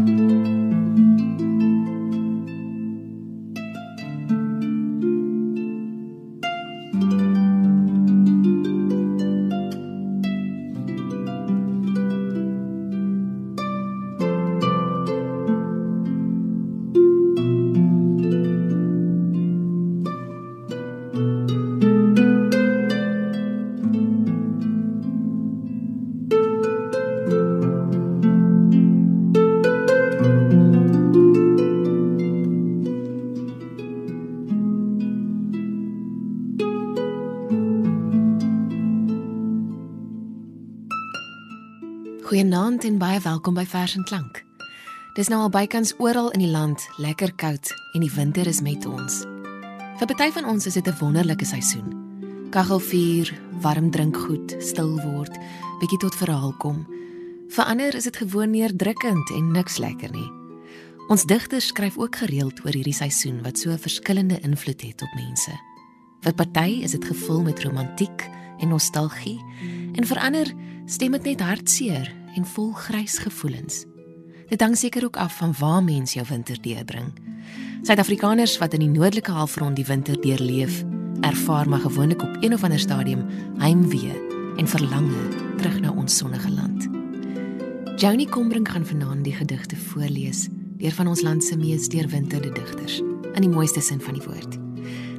Música Goeienaand en baie welkom by Vers en Klank. Dis nou al bykans oral in die land lekker koud en die winter is met ons. Vir party van ons is dit 'n wonderlike seisoen. Kaggelvuur, warm drinkgoed, stil word, bietjie tot verhaal kom. Vir ander is dit gewoon neerdrukkend en niks lekker nie. Ons digters skryf ook gereeld oor hierdie seisoen wat so 'n verskillende invloed het op mense. Vir party is dit gevul met romantiek en nostalgie en vir ander stem dit net hartseer en vol grys gevoelens. Dit hang seker ook af van waar mens jou winter deurbring. Suid-Afrikaners wat in die noordelike halfrond die winter deurleef, ervaar maar gewoonlik op een of ander stadium heimwee en verlange terug na ons sonnige land. Johnny Combrink gaan vanaand die gedigte voorlees deur van ons land se mees deurwinterde digters in die mooiste sin van die woord.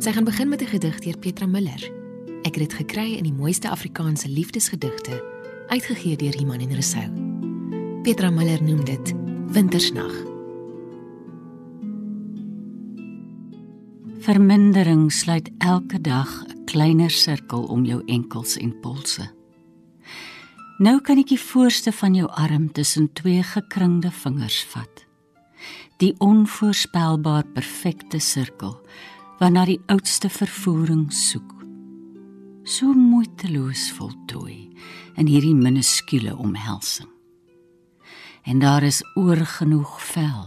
Sy gaan begin met 'n gedig deur Petra Miller. Ek het dit gekry in die mooiste Afrikaanse liefdesgedigte uitgegee deur Iman en Resou. Petra Miller noem dit Wintersnag. Vermindering sluit elke dag 'n kleiner sirkel om jou enkels en polse. Nou kan ek die voorste van jou arm tussen twee gekringde vingers vat. Die onvoorspelbaar perfekte sirkel waarna die oudste vervoering soek. So moeiteloos voltooi in hierdie minuskule omhelsing. En daar is oor genoeg vel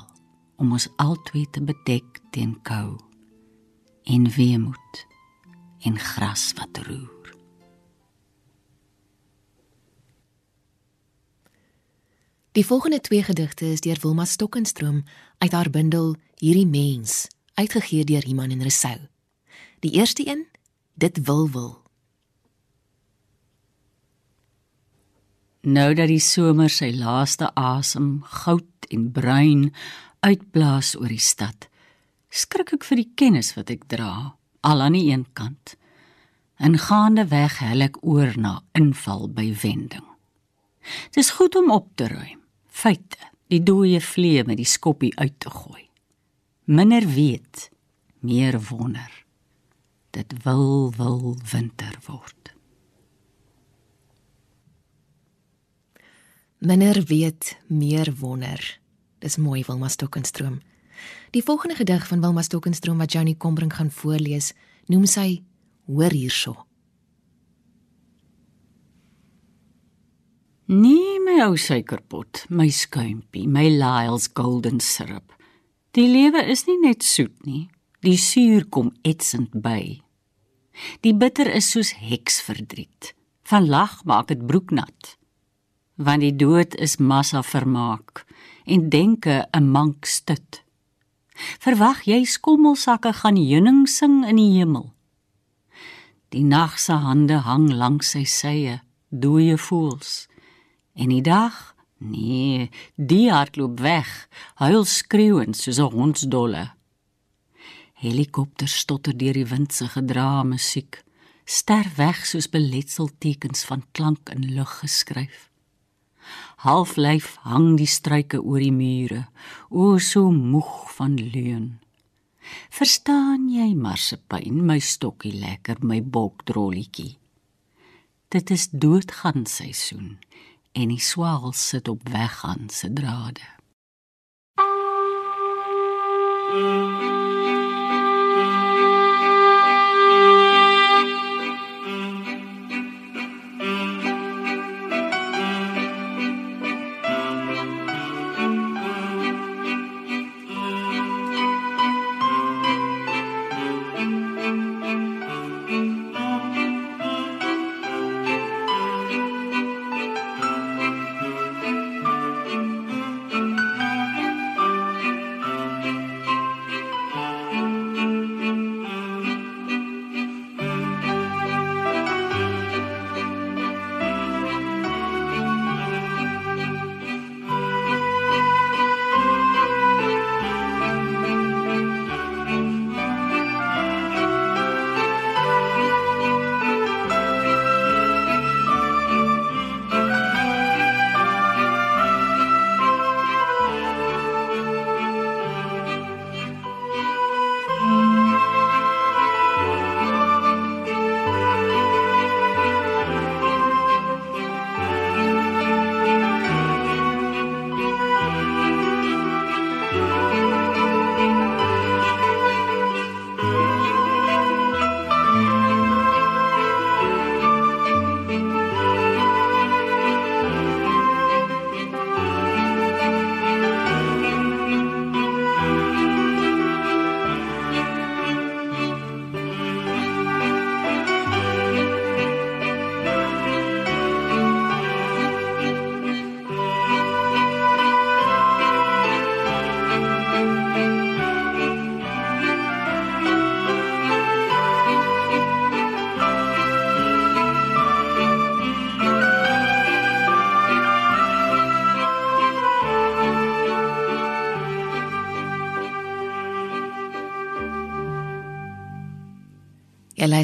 om ons albei te bedek teen kou en weemoed en gras wat roer. Die volgende twee gedigte is deur Wilma Stokkenstroom uit haar bundel Hierdie mens, uitgegee deur Iman en Resou. Die eerste een, Dit wil wil. Nou dat die somer sy laaste asem goud en bruin uitblaas oor die stad, skrik ek vir die kennis wat ek dra, al aan die een kant. En gaande weg hel ek oor na inval by wending. Dis goed om op te ruim, feite, die dooie vlee met die skoppie uit te gooi. Minder weet, meer wonder. Dit wil wil winter word. Minder weet, meer wonder. Dis mooi Wilma Stokkenstroom. Die volgende gedig van Wilma Stokkenstroom wat Johnny Combrink gaan voorlees, noem sy Hoor hierso. Nee my ou suikerpot, my skuimpie, my Lyle's golden syrup. Die lewe is nie net soet nie, die suur kom etsend by. Die bitter is soos heksverdriet. Van lag maak dit broeknat want die dood is massa vermaak en denke 'n mank stut. Verwag jy skommelsakke gaan heuning sing in die hemel. Die nag se hande hang langs sy sye, dooie voels. En die dag, nee, die hardloop weg, huil skreeuend soos 'n hondsdolle. Helikopter stotter deur die wind se gedra musiek, sterf weg soos beletseltekens van klank in lug geskryf halflyf hang die struike oor die mure o so moeg van leuen verstaan jy marsepyn my stokkie lekker my bokdrolletjie dit is doodgaan seisoen en die swaal sit op weggaan se drade mm.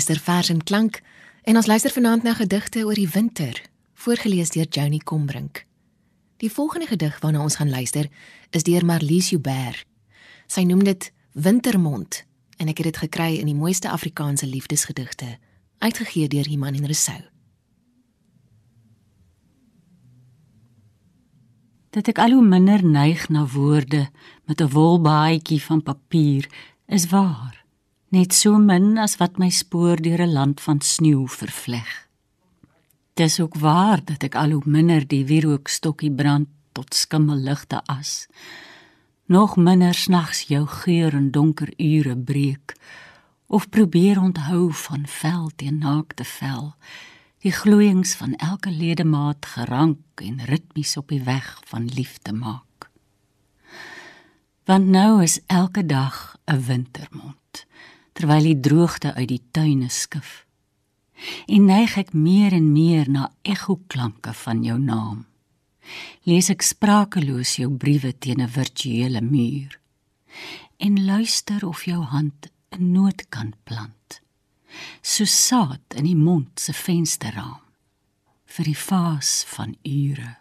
Luister vers en klank en ons luister vanaand na gedigte oor die winter, voorgeles deur Joni Combrink. Die volgende gedig waarna ons gaan luister is deur Marlies Joubert. Sy noem dit Wintermond en ek het dit gekry in die mooiste Afrikaanse liefdesgedigte, uitgegee deur Iman en Resou. Dat ek al hoe minder neig na woorde met 'n wolbaadjie van papier is waar. Net so min as wat my spoor deur 'n land van sneeu vervleg. Dis ook waar dat ek al hoe minder die wierookstokkie brand tot skimmelligte as. Nog minder snags jou geur in donker ure breek of probeer onthou van vel teen naakte vel die gloeiings van elke ledemaat gerank en ritmies op die weg van liefde maak. Want nou is elke dag 'n wintermond terwyl die droogte uit die tuine skif. En neig ek meer en meer na ekho-klanke van jou naam. Lees ek sprakeloos jou briewe teen 'n virtuele muur. En luister of jou hand 'n noot kan plant. So saad in die mond se vensterraam. Vir die vaas van ure.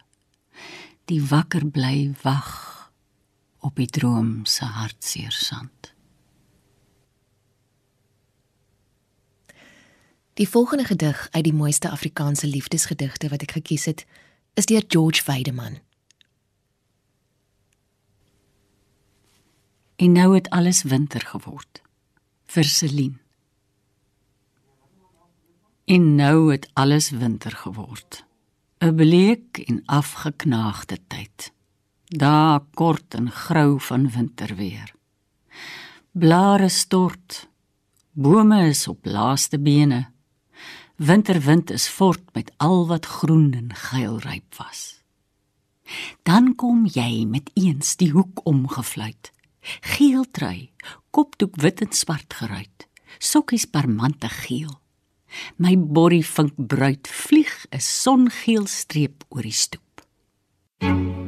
Die wakker bly wag op die droom se hartseer sand Die volgende gedig uit die mooiste Afrikaanse liefdesgedigte wat ek gekies het, is deur George Weideman. En nou het alles winter geword vir Celine. En nou het alles winter geword. 'n Bleek en afgeknaagde tyd. Daar kort en grou van winter weer. Blare stort. Bome is op laaste bene. Winterwind is fort met al wat groen en geel ryp was. Dan kom jy met eens die hoek omgevluit. Geel trui, kopdoek wit en swart geruit, sokkies parmante geel. My borrie vink bruid vlieg 'n songeel streep oor die stoep. Thank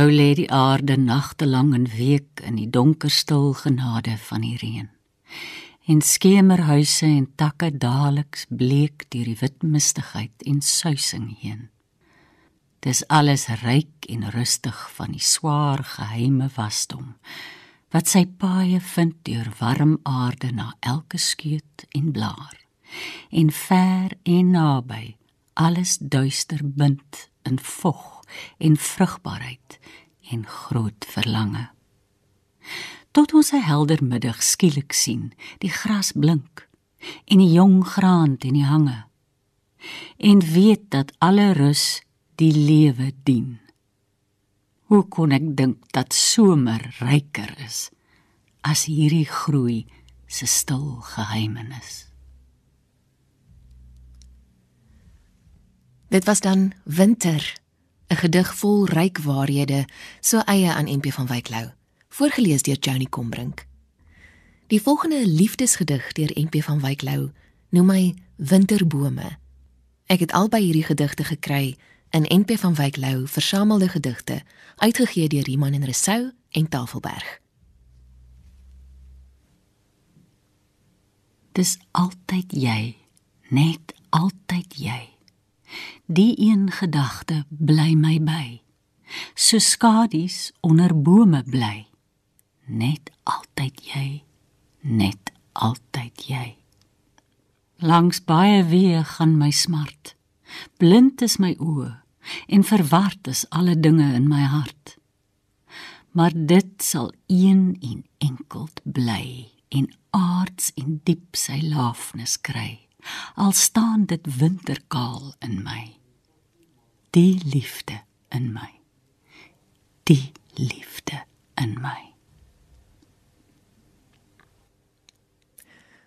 Nou lê die aarde nagtelang en week in die donker stil genade van die reën. En skemerhuise en takke daaliks bleek deur die wit mistigheid en suising heen. Dis alles ryk en rustig van die swaar geheime wasdom wat sy paaie vind deur warm aarde na elke skeut en blaar. En ver en naby alles duister bind in vog en vrugbaarheid en groot verlange. Tot ons 'n helder middag skielik sien, die gras blink en die jong graan in die hange. En weet dat alle rus die lewe dien. Hoe kon ek dink dat somer ryker is as hierdie groei se stil geheimenis? Dit was dan winter, 'n gedig vol ryk waarhede, so eie aan MP van Wyk Lou, voorgeles deur Johnny Combrink. Die volgende liefdesgedig deur MP van Wyk Lou noem hy Winterbome. Ek het albei hierdie gedigte gekry in NP van Wyk Lou versamelde gedigte uitgegee deur Iman en Resou en Tafelberg. Dis altyd jy, net altyd jy. Die een gedagte bly my by. So skadies onder bome bly. Net altyd jy, net altyd jy. Langs baie weë gaan my smart. Blind is my oë en verward is alle dinge in my hart. Maar dit sal een en enkeld bly en aards en diep sy laafnis kry. Al staan dit winterkaal in my. Die liefde in my. Die liefde in my.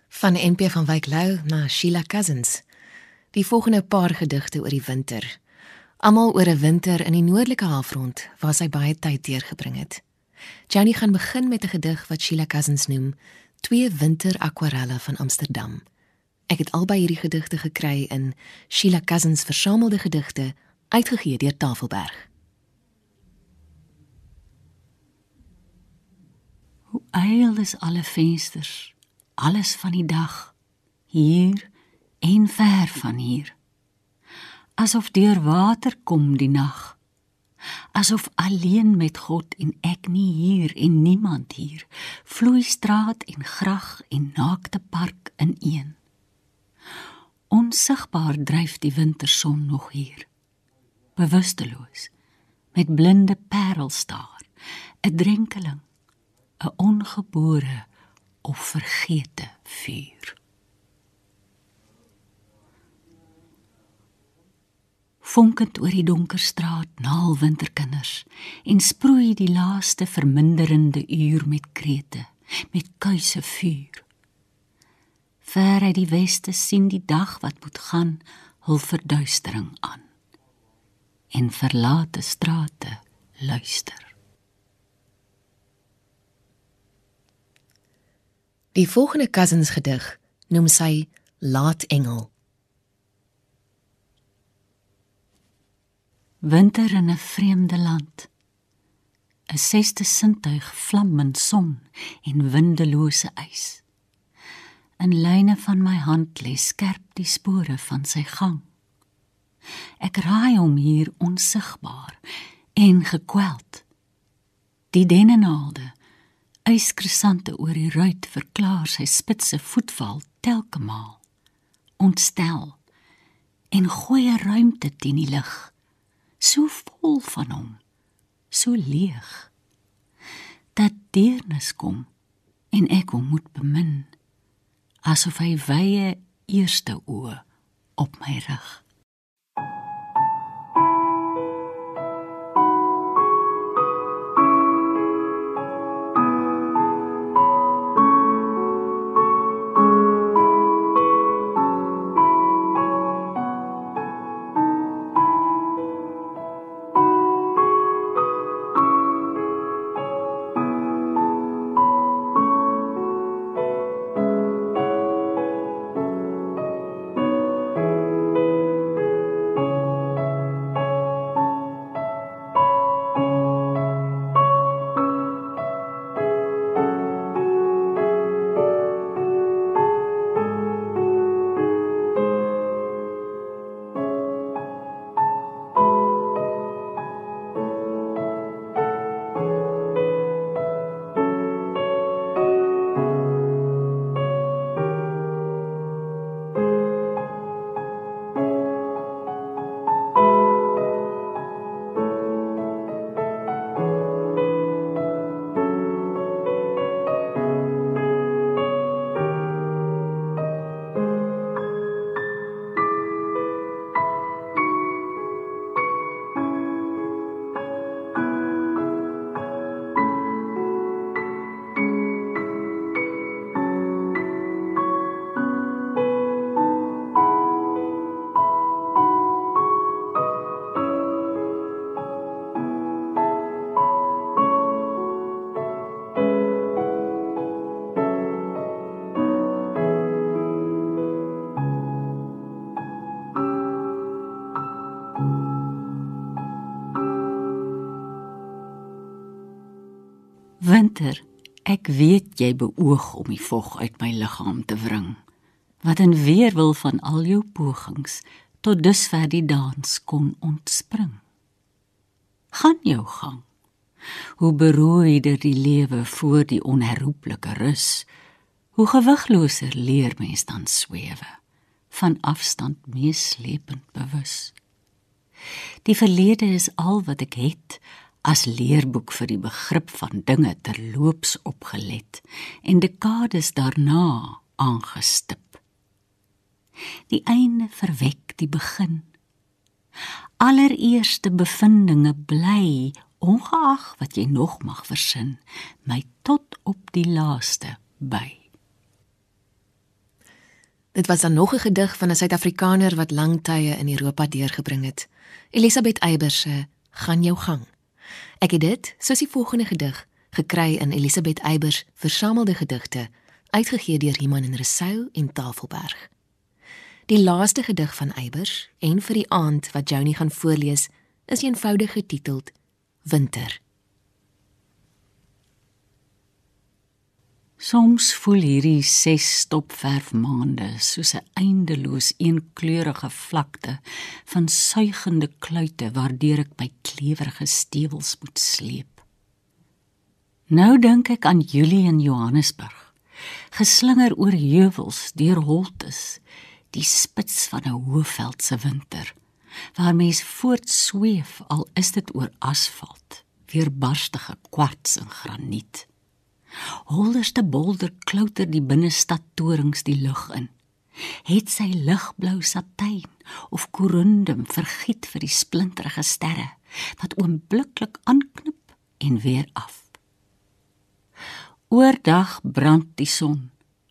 Van NP van Wyk Lou na Sheila Cousins. Die volgende paar gedigte oor die winter. Almal oor 'n winter in die noordelike halfrond waar sy baie tyd deurgebring het. Jenny gaan begin met 'n gedig wat Sheila Cousins noem Twee winter akwarelle van Amsterdam. Ek het albei hierdie gedigte gekry in Sheila Cousins versamelde gedigte uitgegee deur Tafelberg. Hoe eil is alle vensters, alles van die dag hier en ver van hier. Asof deur water kom die nag. Asof alleen met God en ek nie hier en niemand hier. Vloei straat en grag en naakte park in een. Onsigbaar dryf die winterson nog hier. Bewusteloos met blinde parelstaar, 'n drenkeling, 'n ongebore of vergete vuur. Fonkend oor die donker straat naal winterkinders en sproei die laaste verminderende uur met krete, met kuise vuur. Ver uit die weste sien die dag wat moet gaan hul verduistering aan. En verlate strate luister. Die volgende cousins gedig noem sy Laat Engel. Winter in 'n vreemde land. 'n Sesde sintuig vlam in son en windelose ys. In lyne van my hand lê skerp die spore van sy gang. Ek raai hom hier onsigbaar en gekweld. Die dennenaalde, yskrisante oor die ruit verklaar sy spitse voetval telke maal. Ontstel en gooi 'n ruimte teen die lig so vol van hom, so leeg dat deernis kom en ek hom moet bemin asof hy wye eerste oë op my rig ek weet jy beoog om die vog uit my liggaam te wring. Wat in weerwil van al jou pogings tot dusver die dans kon ontspring. Gaan jou gang. Hoe berooider die lewe voor die onherroepelike rus. Hoe gewigloser leer mens dan swewe van afstand meeslepend bewus. Die verlede is al wat ek het as leerboek vir die begrip van dinge terloops opgelet en dekades daarna aangestip. Die einde verwek die begin. Allereerste bevindinge bly ongeag wat jy nog mag versin my tot op die laaste by. Dit was dan nog 'n gedig van 'n Suid-Afrikaner wat lang tye in Europa deurgebring het. Elisabeth Eybers se Gaan jou gang. Ek het dit, soos die volgende gedig, gekry in Elisabeth Eybers Versamelde Gedigte, uitgegee deur Iman en Resou en Tafelberg. Die laaste gedig van Eybers en vir die aand wat Joni gaan voorlees, is eenvoudig getiteld Winter. Soms voel hierdie ses stopverf maande soos 'n eindeloos eenkleurige vlakte van suigende kluite waardeur ek my klewerige stewels moet sleep. Nou dink ek aan Julie in Johannesburg, geslinger oor heuwels deur holtes, die spits van 'n hoëveldse winter, waar mens voortsweef al is dit oor asfalt, weerbarstige kwarts en graniet. Holderste bolder klouter die binnestad torings die lug in. Het sy ligblou satijn of korundum vergiet vir die splinterige sterre wat oombliklik aanknip en weer af. Oordag brand die son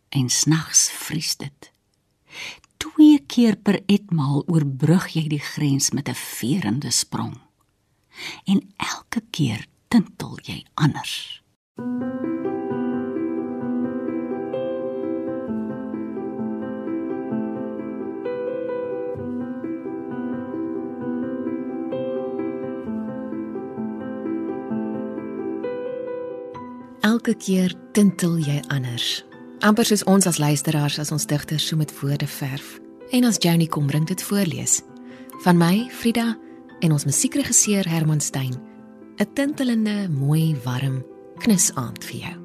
en snags vries dit. Twee keer per etmaal oorbrug jy die grens met 'n veerende sprong. En elke keer tintel jy anders. Thank you. Elke keer tintel jy anders. amper soos ons as luisteraars as ons digters so met woorde verf. En as Johnny kom bring dit voorlees. Van my, Frida en ons musiekregisseur Herman Stein. 'n Tintelende, mooi, warm knus aand vir jou.